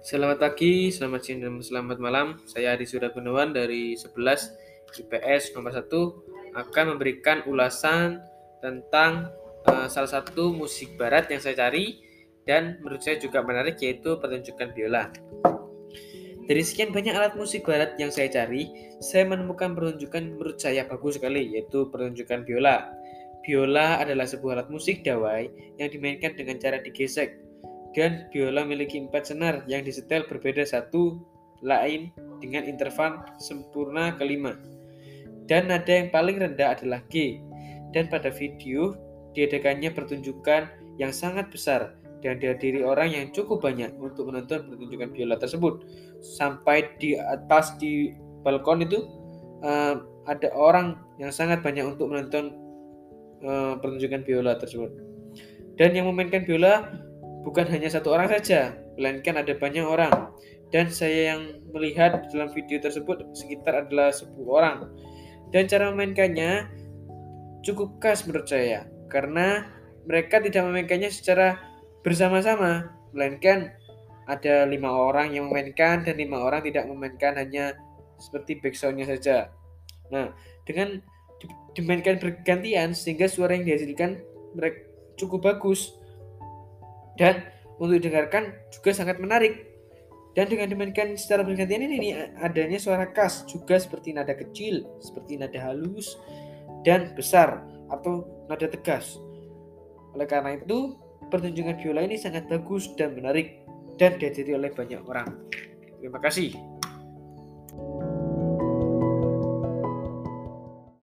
Selamat pagi, selamat siang, dan selamat malam. Saya Adi Surya Gunawan dari 11 IPS nomor 1 akan memberikan ulasan tentang uh, salah satu musik barat yang saya cari dan menurut saya juga menarik yaitu pertunjukan biola. Dari sekian banyak alat musik barat yang saya cari, saya menemukan pertunjukan menurut saya bagus sekali yaitu pertunjukan biola. Biola adalah sebuah alat musik dawai yang dimainkan dengan cara digesek dan biola memiliki empat senar yang disetel berbeda satu lain dengan interval sempurna kelima dan nada yang paling rendah adalah G. Dan pada video diadakannya pertunjukan yang sangat besar dan dihadiri orang yang cukup banyak untuk menonton pertunjukan biola tersebut. Sampai di atas di balkon itu uh, ada orang yang sangat banyak untuk menonton uh, pertunjukan biola tersebut. Dan yang memainkan biola bukan hanya satu orang saja, melainkan ada banyak orang. Dan saya yang melihat dalam video tersebut sekitar adalah 10 orang. Dan cara memainkannya cukup khas menurut saya karena mereka tidak memainkannya secara bersama-sama melainkan ada lima orang yang memainkan dan lima orang tidak memainkan hanya seperti backsoundnya saja. Nah dengan dimainkan bergantian sehingga suara yang dihasilkan mereka cukup bagus dan untuk didengarkan juga sangat menarik dan dengan dimainkan secara bergantian ini adanya suara khas juga seperti nada kecil, seperti nada halus dan besar atau nada tegas. Oleh karena itu, pertunjukan biola ini sangat bagus dan menarik dan dihadiri oleh banyak orang. Terima kasih.